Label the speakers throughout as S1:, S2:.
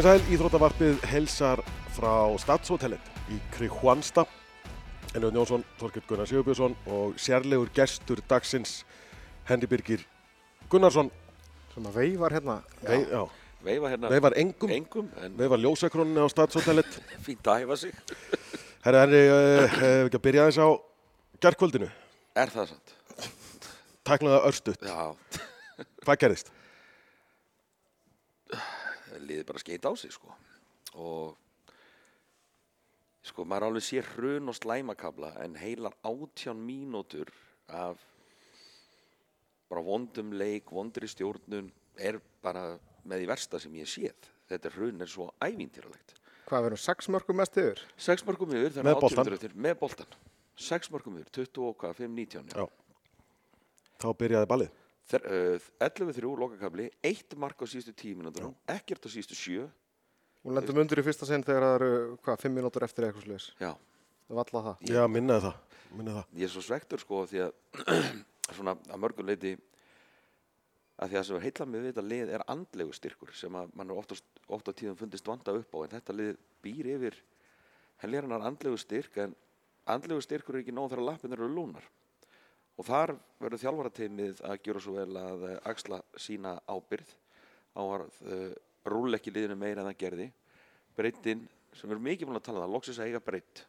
S1: Komið sæl, Íþróttavarpið helsar frá Stadshotellet í Krihuansta. Ennur Jónsson, Þorkett Gunnar Sigurbjörnsson og sérlegur gestur dagsins Hendi Birgir Gunnarsson.
S2: Sem að veifar hérna.
S1: Vei, já,
S3: Veifa hérna
S1: veifar engum,
S3: engum, en
S1: veifar ljósakróninu á Stadshotellet.
S3: fínt að hæfa sig.
S1: Herra, Henri, uh, hefur ekki að byrja aðeins á gerðkvöldinu.
S3: Er það sant?
S1: Tæknaða örstutt.
S3: Já,
S1: Hvað gerðist?
S3: Liðið bara skeit á sig, sko. Og, sko, maður alveg sé hrun og slæmakabla, en heilar átján mínútur af bara vondum leik, vondri stjórnun, er bara með því versta sem ég séð. Þetta hrun er svo ævintýralegt.
S2: Hvað verður sex mörgum mest yfir?
S3: Sex mörgum yfir, 80
S1: boltann.
S3: mínútur eftir, með boltan. Sex mörgum yfir, 20 og hvað, 5, 19,
S1: Já. Þá byrjaði ballið.
S3: Þer, uh, 11-3 lokakabli, eitt mark á síðustu 10 mínútur, ekkert á síðustu 7.
S2: Hún lendum undir í fyrsta sinn þegar það eru, hvað, fimm mínútur eftir eitthvað sluðis.
S3: Já,
S2: Það var alltaf það.
S1: Já, minnaði það. Minnaði það.
S3: ég er svo svektur sko því að svona að mörgum leiti að því að sem er heitla með þetta lið er andlegu styrkur sem að mann er oft, á- oft á tíðum fundist vanda upp á en þetta lið býr yfir heljarinnar andlegu styrk en andlegu styrkur er ekki nóg þegar lappinir eru lúnar og þar verður þjálfarateimið að gera svo vel að eh, axla sína ábyrð á að uh, rúl ekki liðinu meira en það gerði. Breytin sem við erum mikið búin að tala um það loksins að eiga breytt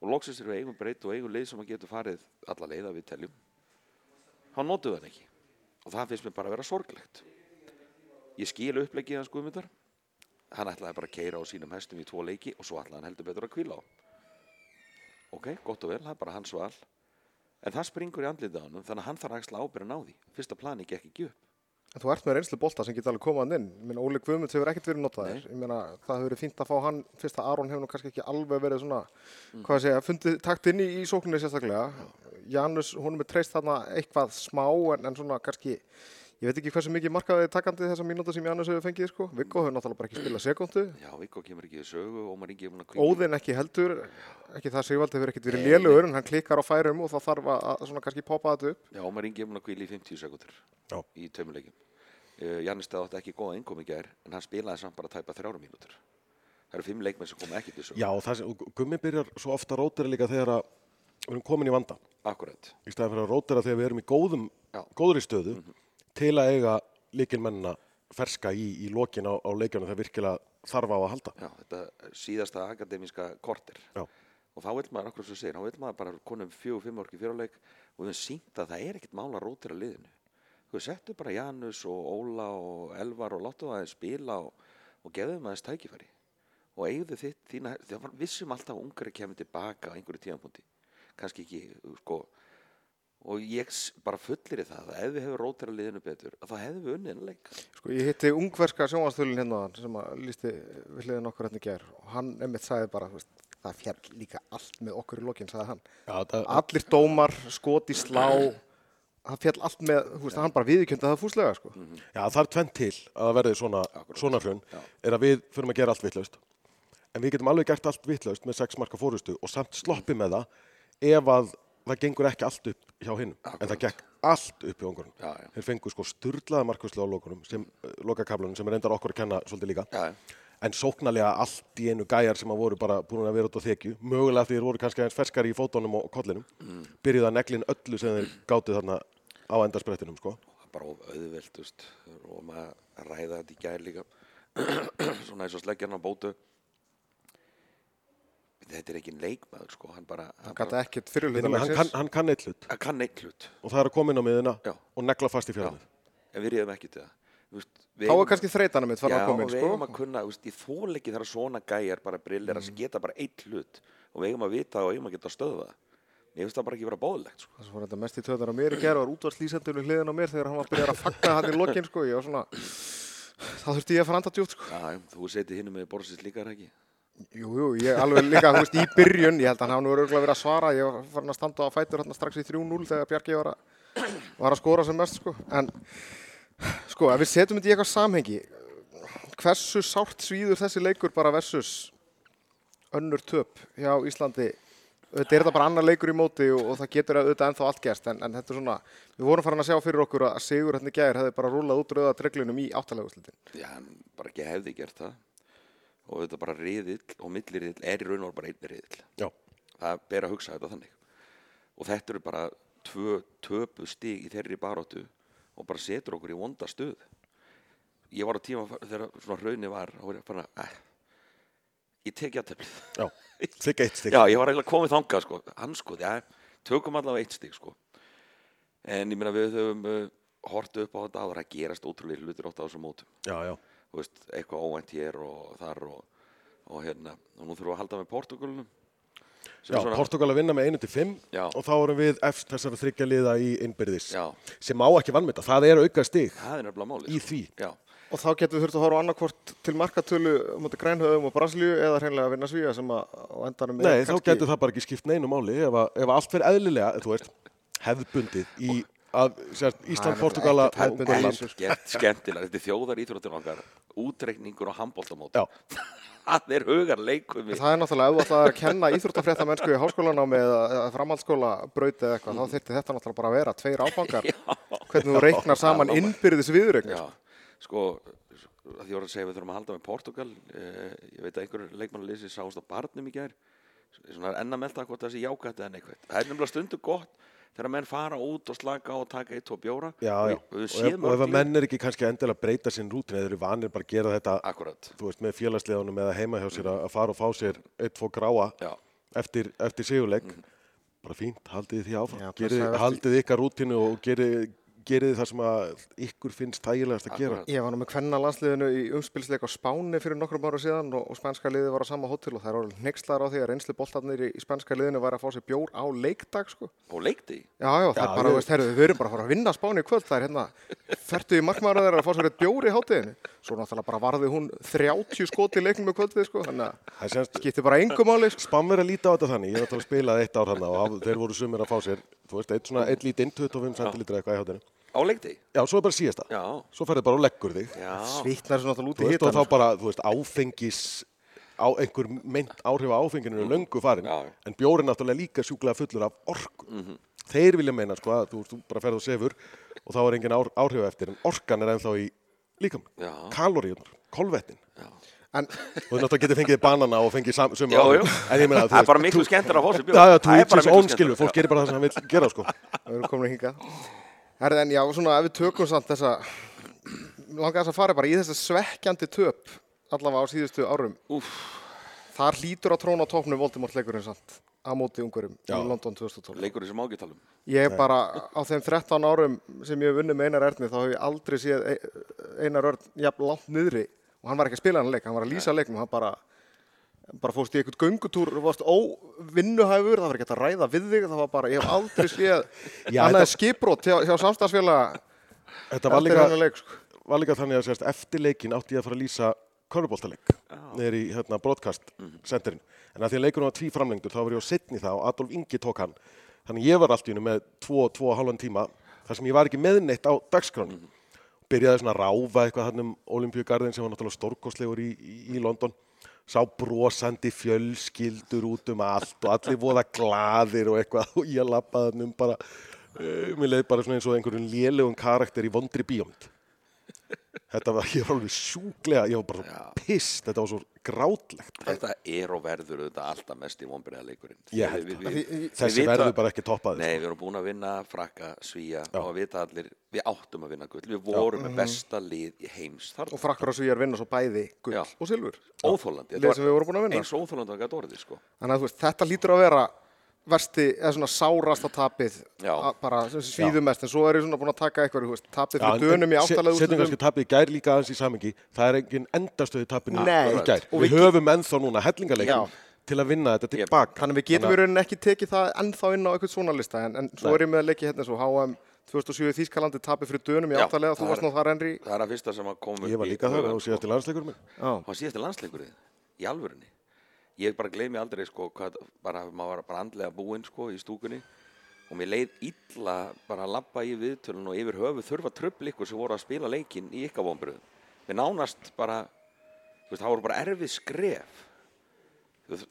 S3: og loksins erum við eigum breytt og eigum leið sem að getur farið alla leið að við teljum. Þá notum við hann ekki. Og það finnst mér bara að vera sorglegt. Ég skil upplegið hans Guðmundar. Hann ætlaði bara að keira á sínum hestum í tvo leiki og svo ætlaði hann heldur betur að kvíla á. Ok, gott og vel, það er bara hans val en það springur í andlitið á hann þannig að hann þarf að axla ábyrðan á því fyrsta plani gekk ekki upp
S2: En þú ert með reynslu bolta sem geta alveg komað inn. Meina, Óli Guðmunds hefur ekkert verið notaðir. Meina, það hefur verið fínt að fá hann, fyrst að Aron hefur nú kannski ekki alveg verið svona, hvað að segja, fundið takt inn í, í sókninni sérstaklega. Janus, honum er treyst þarna eitthvað smá, en, en svona kannski, ég veit ekki hversu mikið markaði takandi þessa mínúta sem Janus hefur fengið, sko. Viggo hefur náttúrulega bara ekki spilað sekundu.
S3: já, Viggo kemur ekki í sögu Ómar Ingi er búinn að kvíla
S2: Óðinn ekki heldur, ekki það Sigvald hefur ekkert verið lélugur, en hann klikkar á færum og það þarf að, svona kannski poppa þetta upp.
S3: Já, Ómar Ingi er búinn að kvíla í 50 sekundur
S1: Já.
S3: í tveimurleikim. Uh, Jannis Stað átti ekki góða innkomi í gær, en hann spilaði samt bara tæpa þrjára mínútur. Það eru fimm leikmenn sem koma ekki til sög.
S1: Já, og það sem, og Gummi byrjar svo ofta að rótera líka þegar að við erum komin í vanda.
S3: Akkurat.
S1: Í staðan fyrir að rótera þegar við erum í góðum, góðri stöðu til að eiga líkilmennina ferska í, í lokin á, á leikjana þegar virkilega þarf á að halda.
S3: Já, þetta síðasta akademíska korter.
S1: Já.
S3: Og þá vil maður, akkur svo segir, þá vil maður bara konum fjögur, fimm orki fyrirleik og við höfum sínt að það er ekkert mála að rótera liðinu. Þú settu bara Janus og Óla og Elvar og láttu það að spila og, og gefðu þeim aðeins tækifæri. Og eigðu þitt þína, því að vissum alltaf að ungari kemur tilbaka á einhverju tíðanpunkti. Kannski ekki, sko, og ég bara fullir í það að ef við hefur rótera liðinu betur, að þá hefðum við unnið en leik.
S2: Sko, ég hitti ungverska sjónvastölin hérna sem að lísti við hliðin okkur hérna ger og hann einmitt sagði bara, veist, það fjall líka allt með okkur í lokin, sagði hann.
S1: Já, það,
S2: Allir dómar, skot í slá, það fjall allt með, þú veist, hann bara viðkjönda það fúslega, sko.
S1: já, það er tvenn til að það verði svona, svona hrun, er að við förum að gera allt vitlaust. En við getum alveg gert allt vitlaust með sex marka fórustu og samt sloppi með það ef að það gengur ekki allt upp hjá hinnum. En það gekk allt upp.
S3: Já, já.
S1: Þeir fengu sko sturlaða markvæslu á lokunum, sem, lokakablanum sem er reyndar okkur að kenna svolítið líka.
S3: Já,
S1: En sóknarlega allt í einu gæjar sem að voru bara búin að vera út á þekju, mögulega því þeir voru kannski aðeins ferskari í fótónum og kollinum, mm. byrjuði að neglin öllu sem þeir gátu þarna á endarsprettinum, sko.
S3: bara of veist, og maður að ræða þetta í gær líka, svona eins og sleggjarn á bótu. Þetta er ekki leikmaður, sko, hann bara, hann,
S2: gæti
S3: bara,
S2: ekkert fyrirluta
S1: Hann, kann, hann kann eitt hlut
S3: hann kann neitt hlut,
S1: og það er að koma inn á miðuna
S3: Já.
S1: og negla fast í
S3: já,
S1: fjárðið.
S3: en við reyðum ekki til það. Við
S2: Þá er kannski þreytana mitt fara
S3: Já,
S2: að koma inn,
S3: og við
S2: sko.
S3: eigum að kunna, þú veist, ég þól ekki þegar svona gæjar bara brillera sem geta bara eitt hlut og við eigum að vita og eigum að geta að stöða það. Mér finnst það bara ekki vera bóðlegt, sko.
S2: Það var þetta mest í töðar á mér í ger var útvarslýsendur við hliðin á mér þegar hann var að byrja að fagna hann í lokin, sko. Ég var svona, þá þurfti ég að fara anda djúpt, sko.
S3: Já, já, þú setið hinn með borðsins líka, er það ekki?
S2: Jú, jú, ég alveg líka, þú veist, í byrjun, ég held að hann nú örgulega verið að svara, ég var farin að standa á fætur hérna strax í 3-0 þegar Bjarki var að, var að skora sem mest, sko. En, sko, ef við setjum þetta í eitthvað samhengi, hversu sárt svíður þessi leikur bara versus önnur töp hjá Íslandi? Þetta er þetta bara annar leikur í móti og, og það getur auðvitað ennþá allt gerst en, en þetta er svona, við vorum farin að sjá fyrir okkur að Sigur hérna gær hefði bara rúlað út
S3: og þetta bara riðill og milliriðill er í raun og bara einn riðill.
S1: Já,
S3: það ber að hugsa þetta þannig. Og þetta eru bara tvö töpu stig í þeirri baróttu og bara setur okkur í vonda stöð ég var á tíma þegar svona hraunni var og var bara, eh, ég tek játtöflið
S1: já, þykka eitt stygg
S3: já, ég var eiginlega komið þangað sko, hann sko, já, tökum allavega eitt stig sko. En ég meina við höfum uh, hortu upp á þetta og það er að gerast ótrúlega hlutir ótt á þessum mótum.
S1: Já, já,
S3: veist, eitthvað óvænt hér og þar og, og hérna, og nú þurfum við að halda með Portugalunum
S1: já
S3: svona-
S1: Portugal að vinna með 1 til 5
S3: Já.
S1: og þá erum við eftir þessara þryggja liða í innbyrðis
S3: Já.
S1: sem má ekki vannmynda, það er auka stig
S3: það er nefnilega máli
S1: í því.
S3: Já,
S2: og þá getum við þurft að horfa annarkvort til markatölu á móti grænhöfum og Brasilíu eða hreinlega að vinna svíja sem að á endanum
S1: Nei, þá
S2: kannski-
S1: getur það bara ekki skipt neinu máli ef, að, ef að allt fyrir eðlilega, þú veist, hefðbundið í Ísland, Portugala og
S3: skemmt, skemmtilega. Þetta er þjóðar íþróttir okkar útreikningur og handbóltamót það er hugar leikum
S2: Það er náttúrulega, ef þú ætlaði að kenna íþróttafrétta mennsku í háskólanámi eða, framhaldsskóla braut eða eitthvað, þá þyrfti þetta náttúrulega bara að vera tveir áfangar, hvernig þú reiknar saman innbyrðis viðreiknir.
S3: já, sko að því voru að segja við þurfum að halda með Portugal. Eh, ég veit að einhver leikmannalýsi sást á barnum í gær. Svona enn að melda hvort það sé jákvætt eða neikvætt. Það er nefnilega stundu gott þegar menn fara út og slaka á og taka eitt og bjóra
S1: Já,
S3: og,
S1: já,
S3: og
S1: og ef,
S3: séum
S1: og ef að menn er ekki kannski endilega að breyta sinn rútin eða eru vanir bara að gera þetta,
S3: akkurat,
S1: þú veist, með félagsleðunum eða heima hjá sér að að fara og fá sér eitt, tvo gráa
S3: já,
S1: eftir, eftir sigurleik. Bara fínt, haldið því áfram.
S2: Já,
S1: gerið, haldið ykkar rútinu og gerið, gerið það sem að ykkur finnst þægilegast að gera.
S2: Ég var nú með kvenna landsliðinu í umspilsleik á Spáni fyrir nokkrum ára síðan og, og spænska liði var á sama hótel og það er orðið nexlar á því að reynsli boltarnir í, í spænska liðinu var að fá sér bjór á leikdag sko.
S3: og leikti
S2: Já, já, það
S1: Já,
S2: er bara, veist, herru, við erum bara að fara að vinna Spáni í kvöld, það er hérna, ferdu í markmaður þeirra að fá sér eitt bjór í hátíðinu. Svo náttúrulega bara varði hún 30 skot í leiknum með kvöldið, sko, þannig að
S1: Það semst,
S2: skipti bara engum máli, sko.
S1: Spánverið að líta á þetta þannig, ég náttúrulega að spila eitt ár hann og þeir voru sumir að fá sér, þú veist, eitt svona, eitt lítinn, 25 centilitra eitthvað í hátinu.
S3: Á leikti
S1: Já, svo er bara síðasta.
S3: já,
S1: Svo ferði bara og leggur þig.
S2: Svítnar þessu náttúrulega út
S1: Þú
S2: í
S1: veist, og
S2: hitan.
S1: þá bara, þú veist, áfengis, á einhver meint áhrif á áfenginu er löngu farin.
S3: Já.
S1: En bjórin náttúrulega líka sjúklega fullur af orku. Þeir vilja meina, sko, að þú, þú bara ferð og sefur og þá er engin ár, áhrif eftir, en orkan er ennþá í líkam.
S3: Já.
S1: Kaloríunar, kolvetnin.
S2: En
S1: Þú náttúrulega getur fengið banana og fengið sam, sömu
S3: Já,
S1: áhrif.
S3: já.
S1: En ég meina, þú
S3: það er
S1: veist,
S3: bara miklu skemmtir að fá sér bjór Það er
S1: þú veist
S3: bara miklu
S1: ónskilu, fólk
S3: skemmtilegra.
S1: gerir bara það sem hann vil gera, sko.
S2: við erum komin hingað. Herði, en já, svona, ef við tökum samt þessa, langa þess að fara bara í þessa svekkjandi töp, allavega á síðustu árum.
S3: Úff.
S2: Þar hlýtur að tróna á topnum Voldemort leikurinn samt, á móti ungurum
S1: Já.
S2: í London 2012.
S3: leikurinn sem ágættalum
S2: Ég er bara, á þeim 13 árum sem ég hef vunnið með Einar Erni, þá hef ég aldrei séð Einar Örn jafn langt niðri og hann var ekki að spila hann leik, hann var að lýsa leiknum, hann bara, bara fórst í einhvern göngutúr, þú varst óvinnuhæfur, það var ekki að ræða við þig, það var bara, ég hef aldrei séð
S1: Já,
S2: annað
S1: þetta-
S2: en skiprót hjá, hjá samstagsfélaga
S1: Þetta var líka,
S2: leik, sko.
S1: var líka þannig að sérst, eftir leikin átti ég að fara að lýsa körfuboltaleik niður í hérna, broadcast centerin. En að því að leikurinn var tví framlengdur þá var ég á setni þá og Adolf Ingi tók hann. Þannig ég var allt í hennu með tvo, tvo og halvan tíma þar sem ég var ekki með neitt á dagskránu. Byrjaði svona að ráfa eitthvað hann um Olimpíugarðin sem var náttúrulega stórkostlegur í, í, í London. Sá brosandi fjölskyldur út um allt og allir voða glaðir og eitthvað og ég lappaði um bara, uh, mér leið bara svona eins og einhverjum lélegum karakter í vondri bíómynd. Þetta var, ég var alveg sjúklega, ég var bara pist, þetta var svo grátlegt.
S3: Þetta er og verður auðvitað alltaf mest í vonbreiða leikurinn.
S1: Ég held það.
S3: við- við-
S1: Þessi
S3: vita-
S1: verður bara ekki toppaði.
S3: Nei, við erum búin að vinna frakka, svíja og að vita allir, við áttum að vinna gull. Við vorum með besta lið í heims þar.
S2: Og frakkar og svíjar vinna svo bæði gull
S3: Já.
S2: og silfur.
S3: Óþólandi.
S2: Lið sem við vorum búin að vinna.
S3: Eins óþólandi að gæta orðið, sko.
S2: Þannig að þú veist, þetta lítur að vera versti, eða svona sárasta tapið, bara svíðumest, en svo er ég svona búin að taka eitthvað, þú veist, tapið
S1: Já,
S2: fyrir dönum í áttalega
S1: Setjum kannski tapið í gær líka aðeins í samingi. Það er engin endastöði tapinu í gær.
S2: Og
S1: Við,
S2: við
S1: höfum ennþá núna hellingaleikin
S2: Já.
S1: til að vinna þetta tilbaka.
S2: Þannig við getum í rauninni ekki tekið það ennþá inn á eitthvað svona lista, en, en svo er ég með að leikja hérna svo HM 2007 í Þýskalandi tapið fyrir dönum í áttalega, þú varst nú þar enri.
S3: Það er að fyrsta sem að koma
S1: Ég var líka þar
S3: var síðasti landsleikurinn í alvörunni. Ég bara gleymi aldrei sko hvað, bara, maður var bara andlega búinn sko í stúkunni og mér leið illa bara að labba í viðtölun og yfir höfu þurfa tröfl ykkur sem voru að spila leikinn í ykkar vonbröðum. Mér nánast bara, þú veist, það voru bara erfið skref.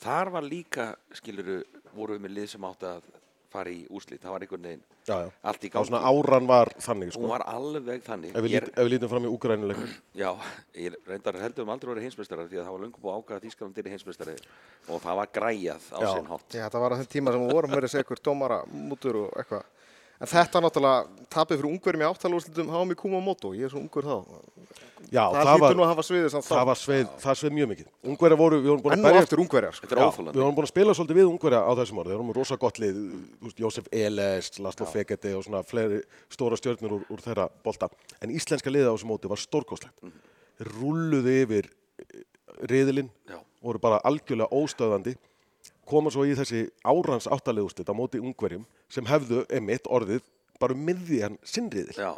S3: Þar var líka, skiluru, voru við með lið sem átti að fara í úslit, það var einhvern veginn
S1: Já, já.
S3: allt í
S1: Það var
S3: gangi,
S1: svona áran var þannig,
S3: hún
S1: sko.
S3: var alveg þannig
S1: Ef við,
S3: Ég
S1: lít, ef við lítum fram í úgrænuleikum.
S3: Já, ég reyndar heldur um aldrei verið heimsmeistarar því að það var löngu búið að ákvæða Þískaland er heimsmeistari og það var græjað á sinn hátt.
S2: Já, þetta var á þeim tíma sem við vorum verið að ykkur dómara mútur og eitthvað. En þetta náttúrulega tapið fyrir ungverjum í áttalúslitum háum í Kumamoto. Ég er svo ungur þá.
S1: Já,
S2: það
S1: það, var,
S2: nú að hafa sviðið samt
S1: það
S2: þá.
S1: var sveið, það sveið mjög mikið. Ungverja voru, við vorum búin
S2: Enn
S1: að
S2: og
S1: berja
S2: eftir ungverjar. Sko.
S3: Þetta er óþólandi.
S1: við vorum búin að spila svolítið við ungverja á þessum ári. Þeir vorum rosa gott lið, Jósef Eles, Laszlo Fekete og svona fleiri stóra stjörnur úr, úr þeirra bolta. En íslenska liðið á þessum móti var stórkostlegt. Þeir rulluðu yfir riðilinn,
S3: Já.
S1: voru bara algjörlega óstöðandi, koma svo í þessi árans áttalegustitt á móti ungverjum sem hefðu emitt orðið bara um miðjan sinnriðil.
S3: Já,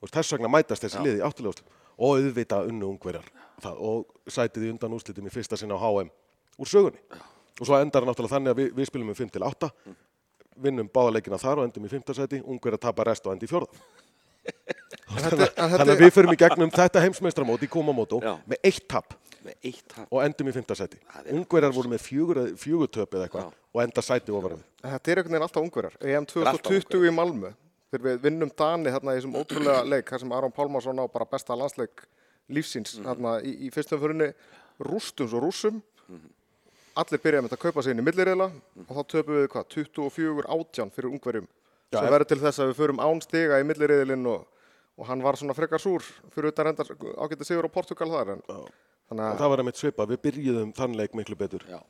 S1: Og þess vegna mætast þessi
S3: Já.
S1: lið í áttulegust og auðvita unnu ungverjar það, og sætið í undan úrslitum í fyrsta sinna á HM úr sögunni og svo endar náttúrulega þannig að við, við spilum um 5 til 8 vinnum báða leikina þar og endum í 5. sæti ungverjar tapar rest og endi í fjórða
S2: þetta- en þetta-
S1: þannig að við förum í gegnum þetta heimsmeistramót í Kumamoto
S3: Já.
S1: með eitt tap
S3: með eitt tap.
S1: og endum í 5. sæti
S3: Það er
S1: ungverjar voru með fjögur, fjögur töp eða eitthvað og enda sæti ofar við
S2: En Þetta er einhvern veginn alltaf ungverjar. EM
S3: er alltaf
S2: 2020 í Malmö. Þegar við vinnum Dani þarna í þessum ótrúlega leik, þar sem Aron Pálmarsson á bara besta landsleik lífsins
S3: Mhm.
S2: þarna í, í fyrstum fyrirni rústum svo rússum. Allir byrjaði með þetta að kaupa sig inn í millireila og þá töpum við hvað, 24 átján fyrir ungverjum. Sem verður til þess að við förum án stiga í millireilin og, og hann var svona frekar súr fyrir utan reyndar ágætti sigur á Portugal þar. En, þannig að
S1: það var einmitt svipað, við byrjuðum þann leik miklu betur.
S3: Já,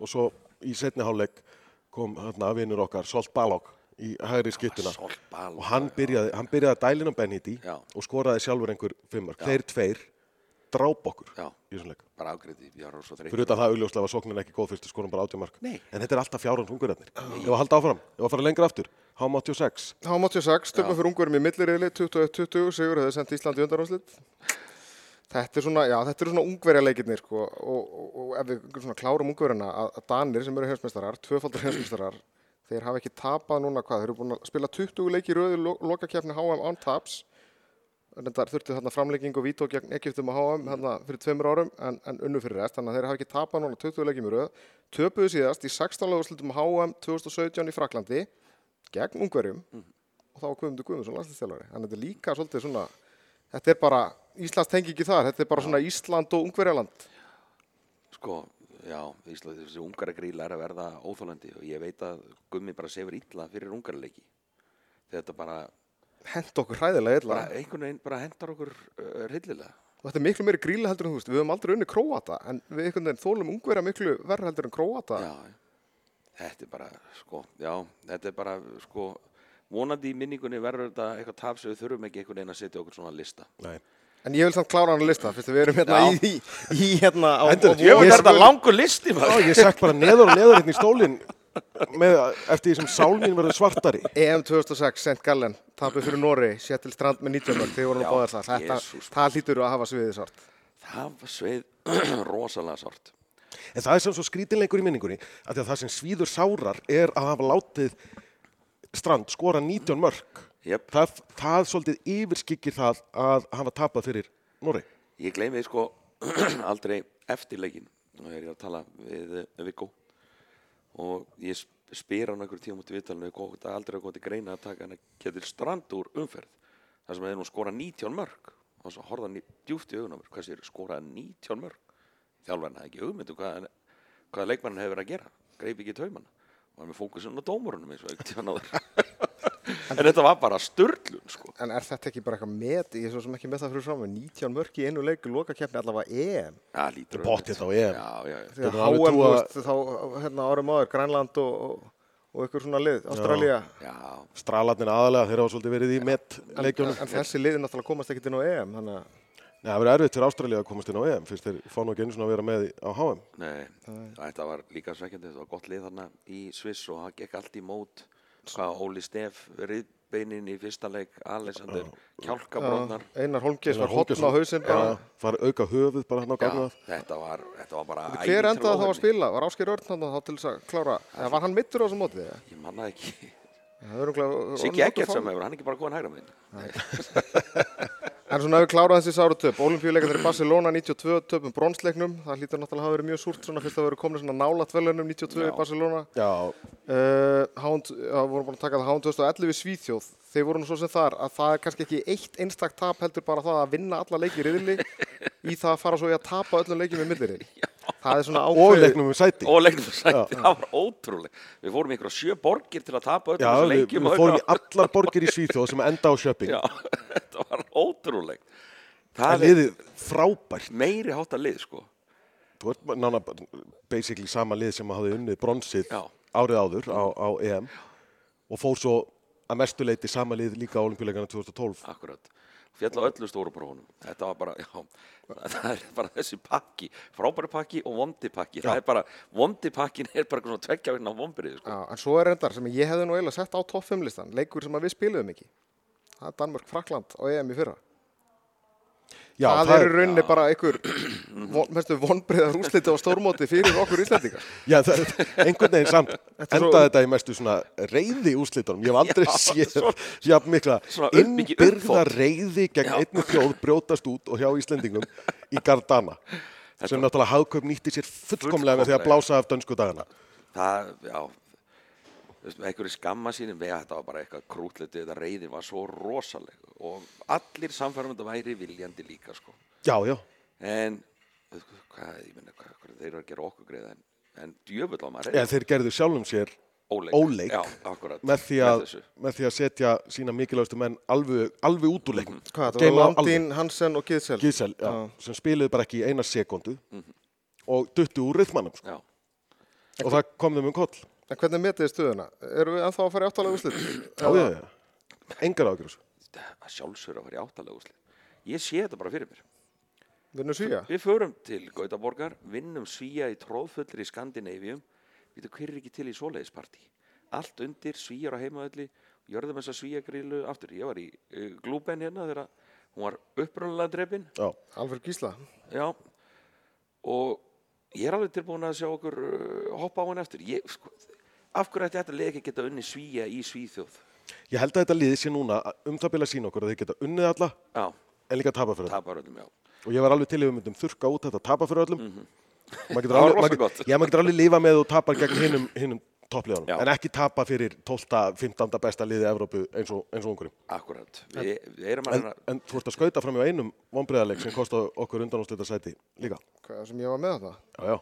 S1: og svo í setni hálfleik kom hérna vinnur okkar Solt Balog í hægri skyttuna
S3: solbal.
S1: og hann byrjaði, hann byrjaði að dælina Benhiti
S3: Já.
S1: og skoraði sjálfur einhver fimmar þeir tveir dráp okkur
S3: Já,
S1: í þessum leik.
S3: Bara ágriði, ég var svo þreytt.
S1: fyrir utan það augljóslega var sóknin ekki góð fyrstu skorum bara 80 mark
S3: Nei.
S1: en þetta er alltaf fjárhans ungurðarnir ef að halda áfram, ef að fara lengra aftur HM 86
S2: H86, töfum fyrir ungverjum í millireili 21-20, sigur hefði sendt Ísland í undanúrslit. Þetta er svona, já, þetta eru svona ungverjaleikirnir, sko, og, og, og ef við svona klárum ungverjana, að, Danir sem eru heimsmeistarar, tvöfaldur heimsmeistarar, þeir hafa ekki tapað núna, hvað, þeir eru búin að spila 20 leiki í röðu lo lokakefni HM án taps, Reyndar þurfti þarna framlegging og vító gegn Egyptum og HM þarna fyrir tveimur árum en, en unnu fyrir rest, þannig að þeir hafa ekki tapað núna 20 leikjum í röð, töpuðu síðast í 16 lögurslutum HM 2017 í Fraklandi gegn ungverjum og þá var Guðmundur Guðmundsson landslýstjálfari. Þannig að þetta er líka svolítið svona, þetta er bara, Íslands tengi ekki þar, þetta er bara svona Ísland og Ungverjaland.
S3: Sko, já, Ísland, þessi ungaragríla er að verða óþólandi og ég veit að Gummi bara sefur illa fyrir ungarleiki. Þetta bara,
S2: Hent okkur hræðilega illa.
S3: bara einhvern veginn bara hendar okkur uh, hryllilega.
S2: Og þetta er miklu meiri gríla heldur en þú veist, við höfum aldrei unni Króata, en við einhvern veginn þólum Ungverja miklu verra heldur en Króata.
S3: Já, þetta er bara, sko, já, þetta er bara, sko, vonandi í minningunni verður þetta eitthvað tap sem við þurfum ekki einhvern veginn að setja okkur svona lista.
S1: Nei.
S2: En ég vil samt klára hann að lista, fyrst að við erum hérna
S3: Já.
S2: í, í, í hérna á,
S1: Endur, ég- ég-
S3: þetta langur listi,
S1: Já,
S3: maður.
S1: ég sekk bara neður og neður hérna í stólinn með, eftir því sem sál mín verður svartari
S2: EM 2006, St. Gallen, tapið fyrir Nóri, Seattle Strand með 19 mörg, þegar voru nú
S3: Já,
S2: báðar það. Þetta, það hlýtur að hafa sviðið svart.
S3: Það var sveið rosalega sárt.
S1: En það er sem svo skrítinleikur í minningunni að, að það sem svíður sárar er að hafa látið strand skora 19 mörg.
S3: Jep.
S1: Það, það svolítið yfirskyggir það að hafa tapað fyrir Norri.
S3: Ég gleymi sko aldrei eftir leikin og er ég að tala við uh, Viggo og ég sp- spyr hann einhver tíma út í vitalinu hvort það aldrei að góti greina að taka hann að getur strand úr umferð þar sem hefði nú skorað 19 mörg og svo horfða hann í djúft í augunum hvað sér skorað 19 mörg þjálfarinn hafði ekki hugmyndu hvað, hvað leikmannin hefur verið að gera greip ekki taumann og var með fókusun á dómurunum eins og náður en þetta var bara störlun sko
S2: En er þetta ekki bara eitthvað met, ég er svo sem ekki með það fyrir fram, 19 mörg í einu leiku, lokakeppni allavega EM.
S3: Já, lítur
S1: Pottið á EM.
S3: Já, já, já
S2: Þegar HM, þá hérna árum áður, Grænland og, og, og ykkur svona lið, Ástralía.
S3: Já,
S1: Stralarnir aðalega, þeir hafa svolítið verið í met
S2: En,
S1: leikjónum.
S2: en þessi liði náttúrulega komast ekkert inn á EM, þannig að
S1: Nei, það verið erfitt fyrir Ástralja að komast inn á EM fyrst þeir fá nú ekki einu svona að vera með á HM.
S3: Nei, þetta var líka svekkjandi, þetta var gott lið þarna í Sviss og það gekk allt í mót hvað Óli Steff, riðbeinin í fyrsta leik, Alexander Kjálkabrotnar
S2: Einar Holmgeis var hotn á hausinn bara.
S1: Já, fara auka höfuð bara hann á
S3: Já,
S1: gagnað.
S3: þetta var, þetta var bara
S2: Hver endaði þá að spila? Var Ásker Örn hann þá til þess að klára? Eða var hann mittur á þessum móti? eða?
S3: Ég manna ekki
S2: er
S3: Siggi
S2: nokkuð
S3: sem hefur, hann er ekki bara góðan hægra minn
S2: En svona ef við kláraðum þessi sáru töp, olimpíuleikarnir í Barcelona 92 töpum bronsleiknum, það hlýtur náttúrulega að hafa verið mjög súrt svona fyrst að vera komin svona nálat velunum 92 í
S3: Já.
S2: Barcelona.
S1: Já,
S2: Uh, Hánd, já, vorum búin að taka það Hánd 2011 í Svíþjóð. Þeir voru nú svo sem þar að það er kannski ekki eitt einstak tap heldur bara það að vinna alla leiki í riðli í það að fara svo í að tapa öllum leikjum í millirinn. Það er svona
S1: og
S2: ákveðið.
S1: leiknum um sæti.
S3: og leiknum sæti, það var ótrúlega við fórum í einhverja sjö borgir til að tapa öllum
S1: Já, við, við
S3: og
S1: fórum í allar borgir í Svíþjóð sem enda á sjöpping.
S3: Já, þetta var ótrúlegt
S1: Það
S3: er
S1: liðið frábært.
S3: meiri hátta lið sko
S1: Þú ert nána basically sama lið sem hafði unnið bronsið
S3: Já.
S1: árið áður á, á EM og fór svo að mestuleiti sama lið líka á olimpíuleikana 2012.
S3: akkurat, fjall á öllu stóru brónum þetta var bara, já það er bara þessi pakki, frábæri pakki og vondi pakki, það
S1: Já.
S3: er bara vondi pakkin er bara svona tveggja vegna vombrið sko.
S2: En svo er reyndar sem ég hefði nú eiginlega sett á topp 5 listan, leikur sem við spiluðum ekki. Það er Danmörk-Frakland á EM í fyrra.
S1: Já,
S2: það, er í rauninni bara einhver von, mestu vonbreiðar úsliti á stórmóti fyrir okkur Íslandingar.
S1: Já, það, einhvern veginn samt
S2: er svo-
S1: endaði þetta í mestu svona reyði úslitunum. Ég hef aldrei
S3: Já,
S1: séð
S3: svo-
S1: jafn mikla innbyrða reyði gegn
S3: Já.
S1: einni þjóð brjótast út og hjá Íslendingum í Gardana sem náttúrulega hagkaup nýtti sér fullkomlega með því að
S3: Fullkomlega.
S1: blása af dönsku dagana.
S3: það, já einhverju skamma sínum við þetta var bara eitthvað krútliti þetta reyðin var svo rosaleg og allir samfærum þetta væri viljandi líka sko.
S1: Já, já.
S3: en hvað, ég minna hvað, hvað þeir eru að gera okkur greið en, en djöfull á maður
S1: Eða þeir gerðu sjálfum sér
S3: óleik,
S1: óleik
S3: já, akkurat,
S1: með því, að,
S3: þessu.
S1: með því að setja sína mikilvægastu menn alveg, alveg út úr leiknum.
S2: Hvað, þetta
S1: Geyma
S2: var
S1: alveg.
S2: Landín, Hansen og Gíðsel.
S1: Gísel, já, sem spiluðu bara ekki í eina sekundu
S3: Mhm.
S1: og duttu úr rithmannum sko.
S3: já,
S1: og það kom þeim um koll.
S2: En hvernig metið þið stöðuna? Erum við ennþá að fara í áttalega úslit?
S1: Já, já, já. Engar ágjur þessu.
S3: að sjálfsögur að fara í áttalega úsli ég sé þetta bara fyrir mér
S2: Vinnur svíja?
S3: Við förum til Gautaborgar, vinnum svíja í tróðfullri í Skandinavíum. Við hver er ekki til í svoleiðispartí? Allt undir, svíjar á heimaðalli, gjörðum þessa svíjagrílu aftur. Ég var í uh, glúben hérna þegar hún var upprunalega drefin.
S1: Já,
S2: Alfred Gísla.
S3: Já, og ég er alveg tilbúin að sjá okkur uh, hoppa á hann eftir. Ég, sko, af hverju ætti þetta leik ekki geta unni svíja í svíþjóð?
S1: ég held að þetta liði sé núna að um það bila sína okkur að þeir geta unnið alla
S3: Já,
S1: en líka tapa fyrir öllum.
S3: tapar öllum, já.
S1: Og ég var alveg til ef við myndum þurka út þetta tapa fyrir öllum. Maður getur
S3: Mhm. Það var
S1: alveg, maður,
S3: gott.
S1: já, maður getur alveg lifa með og tapar gegn hinnum, hinnum toppliðanum. En ekki tapa fyrir 12. 15. besta liði Evrópu eins og, eins og ungurum.
S3: Akkurat. Vi, við að
S1: En,
S3: reyna
S1: en þú ert að skauta fram í einum vonbreiðarleik sem kosti okkur undanúslita sæti líka.
S2: Hvað sem ég var með það?
S1: Já, já,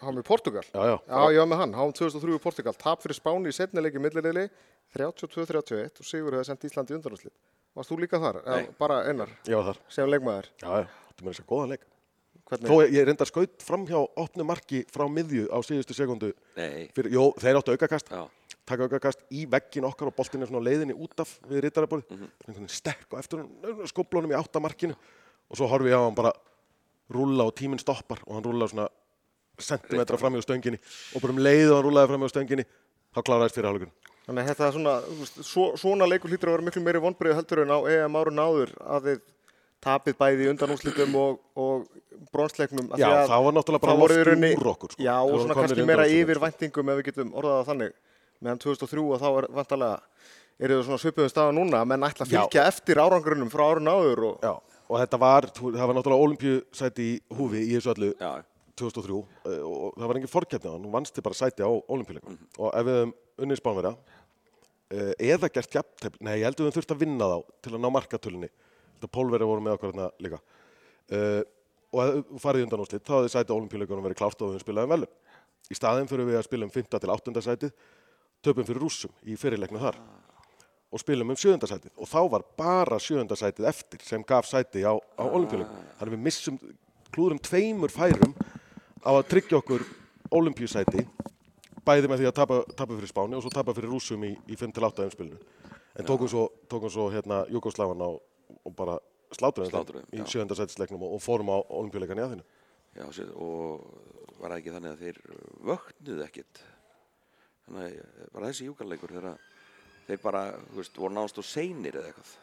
S2: Háum í Portugal.
S1: já, já.
S2: Já, var með hann. Háum 2003 í Portugal. Tap fyrir Spáni í setnileiki millileili 32-31 og Sigur hefði sendt Íslandi í undanúslit. Varst þú líka þar?
S3: Nei.
S2: Eða bara einar,
S1: Ég var þar.
S2: sem leikmaður.
S1: Já, já, þetta mér þess að góða leik.
S2: Hvernig?
S1: Þó ég- ég reyndar skaut fram hjá opnu marki frá miðju á síðustu sekundu.
S3: Nei,
S1: Fyrir, jó, þeir áttu aukakast.
S3: já,
S1: taka aukakast í veggin okkar og boltin er svona leiðinni út af við
S3: Mhm.
S1: mm -hmm. sterk og eftir hann skoblunum í áttamarkinu og svo horfi ég á hann bara rúlla og tíminn stoppar og hann rúlla svona sentimetra fram í stönginni og bara um leið og hann rúllaði fram í stönginni þá kláraðist fyrir hálfleikurinn.
S2: Þannig að þetta er svona, svo, svona leikur hlýtur að vera miklu meiri vonbreið heldur en á EM árun áður að þið tapið bæði í undanúslitum og, og bronsleiknum. af
S1: Já,
S2: því að
S1: það var náttúrulega bara
S2: það
S1: loft úr okkur. Sko.
S2: Já, og svona kannski meira
S1: undanúrslitin,
S2: yfir
S1: sko.
S2: væntingum ef við getum orðað það þannig. Meðan 2003 og þá er vantarlega, eru þau svona svipuðum staða núna, menn ætla að
S1: Já.
S2: fylgja eftir árangurinnum frá árun áður og
S1: Já, og þetta var, þú- það var náttúrulega olimpíusæti í húfi í þessu öllu
S3: já,
S1: 2003 eh, og það var engin forkeppni á hann, hún vannst þið bara sæti á olimpíuleikum
S3: Mhm.
S1: og ef við hefum unnið spánverja eh, eða gert jafntefni, nei ég held að við höfum þurft að vinna þá til að ná markatölunni þetta pólverja voru með okkur hérna líka uh, og ef þú farið undan úrslit þá hefði sæti á olimpíuleikunum verið klárt og við höfum spilað um velum í staðin fyrir við að spila um 5. til 8. sætið töpum fyrir rússum í fyrirleiknu þar og spilum um sjöundasætið og þá var bara sjöundasætið eftir sem gaf sæti á, á olimpíuleikum þannig að við missum klúðurum tveimur færum á að tryggja okkur olimpíusæti bæði með því að tapa, tapa fyrir Spáni og svo tapa fyrir rússum í, í 5-8 umspilinu en tókum svo, tókum svo hérna Jugoslávan á og bara
S3: Slátruðum,
S1: þeim í
S3: já.
S1: sjöundasætisleiknum og, og fórum á olimpíuleikan í aðinu
S3: já, sér, og var það ekki þannig að þeir vöknuðu ekkit. Þannig að eh, bara þessi júkarleikur þegar þeir bara, þú veist, voru náðast og seinir eða eitthvað.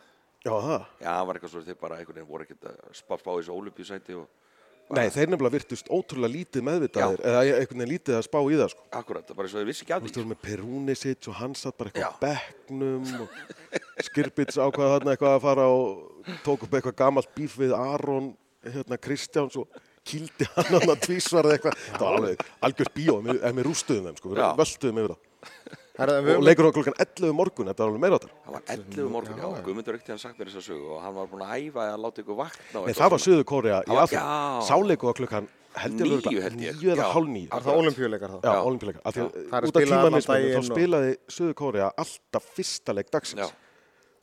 S1: Já, það?
S3: Já, það var eitthvað svo þeir bara einhvern veginn voru ekkert að spá, spá í þessu ólupjusæti og
S1: Nei, þeir nefnilega virtust ótrúlega lítið meðvitaðir eða einhvern veginn lítið að spá í það sko.
S3: akkurat, það bara svo þeir vissi ekki að
S1: Þú
S3: því.
S1: veist, þú erum með Perúnisic og hann satt bara eitthvað
S3: Já.
S1: á bekknum og Skirbits ákvaða þarna eitthvað að fara og tók upp eitthvað gamalt bíf við Aron hérna, Kristjáns og kýldi hann hann að tvísvarða eitthvað. Það var alveg algjört bíó en við, rústuðum þeim, sko, við
S3: Já.
S1: völduðum yfir það. Og leikur á klukkan 11 um morgun, þetta var alveg meira áttar.
S3: Það var 11 morgun, já, Guðmundur hann sagt mér þessa sögu og hann var búin að æfa að láta ykkur vakna og
S1: Nei, það var. Söður Kórea í
S3: var-
S1: aðfram. Sáleiku á klukkan held ég
S3: Níu,
S1: örugglega
S3: held ég.
S1: níu eða hálf.
S2: Er það olimpíuleikar þá?
S1: Já,
S3: Já.
S1: olimpíuleika. Af því að
S2: Það er
S1: út af tímamismunum þá spilaði Söður Kórea alltaf fyrsta leik dagsins.
S3: Já.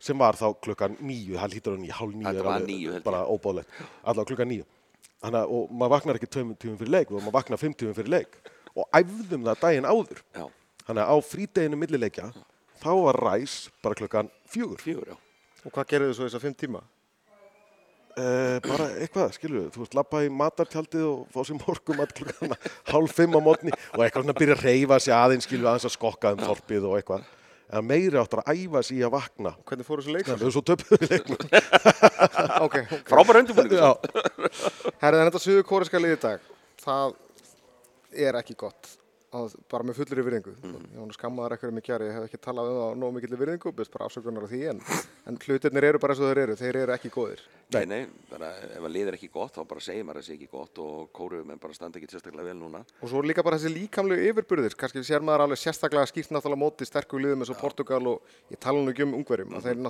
S1: Sem var þá klukkan níu, það lítur á níu, hálf er
S3: var ég.
S1: Bara óbáðlegt. Allavega klukkan að, og maður vaknar ekki tveimum tímum fyrir leik, og maður vaknar fimm tímum fyrir leik. Og æfðum það daginn áður.
S3: Já,
S1: Þannig að á frídeginu millileikja, þá var ræs bara klukkan fjögur.
S3: fjögur, já.
S2: Og hvað gerðu þið svo þessar fimm tíma?
S1: Uh, bara eitthvað, skilur við, þú veist, lappa í matartjaldið og fá sér morgum að klukkan hálf fimm á mótni og eitthvað svona byrja að reyfa sig aðeins, skilur við, aðeins að skokka um þorpið og eitthvað. En meiri áttur að æfa sig í að vakna.
S2: Hvernig fóru þessu leik?
S1: Þannig að svo töpuðu við leiknum.
S2: ok,
S3: Frábær undirbúningur.
S1: Já,
S2: Herra, en þetta suðu kóreska liði í dag, það er ekki gott. Að, bara með fullri virðingu. Ég var nú skammaðar ekkur um í kjæri, ég hef ekki talað um það á nógu mikill virðingu, byrst bara afsökunar á því, en, en hlutirnir eru bara eins og þeir eru, þeir eru ekki góðir.
S3: Nei, nei, bara ef að lið er ekki gott, þá bara segir maður að það sé ekki gott og kóruðum en bara standa ekki sérstaklega vel núna.
S2: Og svo líka bara þessi líkamlegu yfirburðir, kannski sér maður alveg sérstaklega skýrt náttúrulega móti sterku liðum eins og Portugal og ég tala nú ekki um ungverjum, að þeir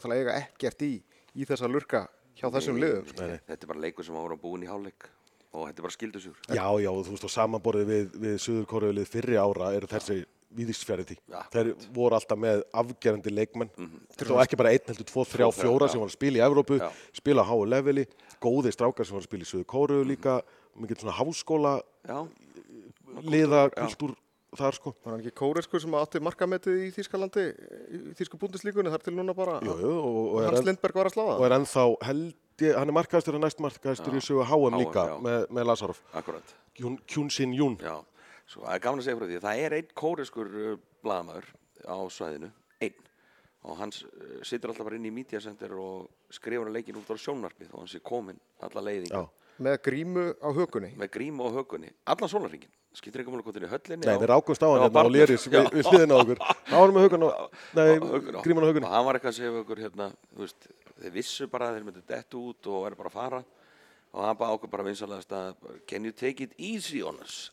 S3: Þetta og þetta er bara skildusjúr.
S1: já, já, og þú veist, og samanborðið við, við Suður Kóruðlið fyrri ára eru þessi víðisfjari því.
S3: Já.
S1: Þeir voru alltaf með afgerandi leikmenn. Þeir var ekki bara einn heldur, tvo, þrjá,
S3: Tvo, þrjá,
S1: fjóra
S3: já.
S1: sem var að spila í Evrópu,
S3: Já.
S1: spila á háu leveli, góði strákar sem var að spila í Suður Kóruðu líka, mikið svona háskóla
S3: Já,
S1: liða kultúr þar sko.
S2: Var hann ekki kóreskur sem átti markametið í Þýskalandi, í Þýsku búndislíkunni, þar til núna bara
S1: Jú, jú, og, og,
S2: Hans
S1: enn,
S2: Lindberg var að slá
S1: og er ennþá held hann er markaðastur og næst markaðastur í sögu HM líka
S3: já.
S1: með, með Lazarov,
S3: akkurat.
S1: Kyun Sin Jún.
S3: Já, svo það er gaman að segja frá því. Það er einn kóriskur uh, blaðamaður á svæðinu, einn. Og hann uh, situr alltaf bara inn í Media Center og skrifur að leikin út á sjónvarpið og hann sé komin alla leiðinga
S1: Já.
S2: Með grímu á hökunni.
S3: með grímu og hökunni, allan sólarringin. Skiptir ekki múli hvort í höllinni.
S1: Nei,
S3: á-
S1: við rákumst á hann
S3: á
S1: hérna á. Léris við, við hliðina á okkur. Það varum með hugan á, nei,
S3: á
S1: gríman á hugunni.
S3: og hann var eitthvað að segja við okkur hérna, þú veist, þeir vissu bara að þeir myndu dett út og er bara að fara og hann bara ákveð bara vinsalegast að can you take it easy on us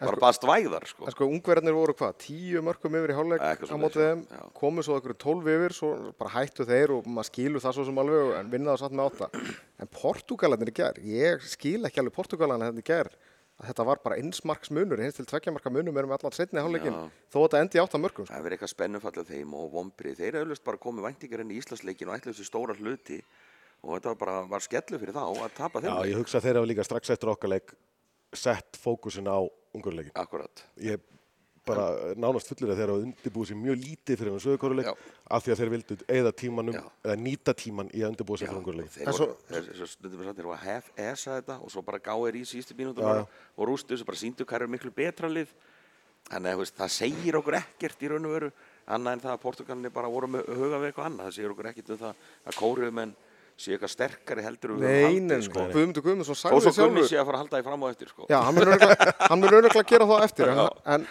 S3: bara bara stvæðar sko.
S2: En sko, ungverðarnir voru hvað, tíu mörgum yfir í hálfleik á mótið þeim, komu svo okkur tólf yfir, svo bara hættu þeir og maður skilur það svo sem alveg en vinna það satt með átta. En Portugalarnir í gær, ég skil ekki alveg Portugalarnir hérna í gær, að þetta var bara einsmarks munur, hins til tveggjamarka munur með allan setni hálfleikin,
S3: Já.
S2: þó að þetta endi í átta mörgum. Sko.
S3: það er verið eitthvað spennufallið þeim og vombrið þeir eru auðvitað bara komið væntingar inn í Íslandsleikin og ætlu þessu stóra hluti og þetta var bara var skellu fyrir þá að tapa
S1: Já,
S3: þeim leik.
S1: ég hugsa að þeir hafa líka strax eftir okkar leik sett fókusin á ungurleikin.
S3: akkurat
S1: Ég bara nánast fullir að þeir hafa undirbúið sér mjög lítið fyrir hann sögurkóruleik af því að þeir vildu eða tímanum
S3: Já.
S1: eða nýta tíman í að undirbúið sér fyrir ungurleikin.
S3: þeir
S2: En
S3: voru,
S2: svo-
S3: þeir, þeir, þeir voru að hef esa þetta og svo bara gáir í síðustu
S1: já.
S3: og rústu þessu bara síndu er miklu betra lið þannig að það segir okkur ekkert í raun og veru annað en það að Portugalinni bara voru með huga við eitthvað annað það segir okkur ekkert um það að kóruðumenn séu eitthvað sterkari heldur
S2: Nei,
S3: haldið,
S2: nei,
S3: sko.
S2: Guðmundur Guðmundsson
S3: og
S2: sagði
S3: svo Gunni
S2: sjálfur.
S3: sé að fara að halda því fram á eftir sko.
S2: Já, hann hann mun öruglega gera það eftir en, en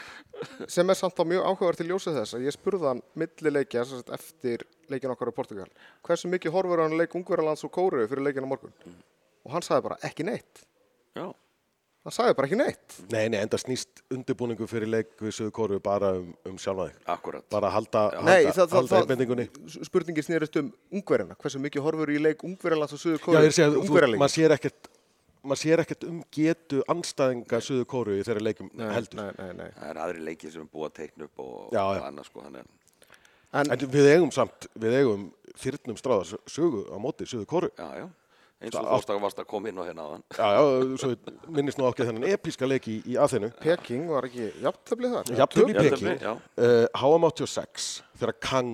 S2: sem er samt á mjög áhugaverð til ljósið þess að ég spurði hann millileikja eftir leikin okkar á Portugal hversu mikið horfur hann leik Ungverjalands og Kóru fyrir leikin á morgun og hann sagði bara ekki neitt
S3: Já.
S2: Hann sagði bara ekki neitt
S1: Nei, nei, enda snýst undirbúningu fyrir leik við sögur kóru bara um, um sjálfa þig.
S3: akkurat
S1: Bara halda, halda,
S2: Nei, það, það,
S1: halda einbendingunni.
S2: það spurningin snýrist um Ungverjana hversu mikið horfur í leik Ungverjalands og Suður
S1: Já,
S2: Kóru
S1: ég er að þú- maður sér ekkert maður sér ekkert um getu anstæðinga söður kóru í þeirra leikum heldur.
S2: nei, nei, nei.
S3: það er aðri leikið sem er búið að teikna upp og,
S1: Já,
S3: og
S1: já.
S3: annað sko þannig að
S2: En,
S1: En við eigum samt, við eigum þyrnum stráðar sögu á móti söður kóru.
S3: já, já eins og þú varst að koma inn á hérna áðan
S1: Já, já, svo minnist nú ákveð þennan episka leik í, í aðeinu.
S2: Peking var ekki jafntöflið þar
S1: Jafntefli, Peking,
S3: já.
S1: uh, HM 86 þegar Kang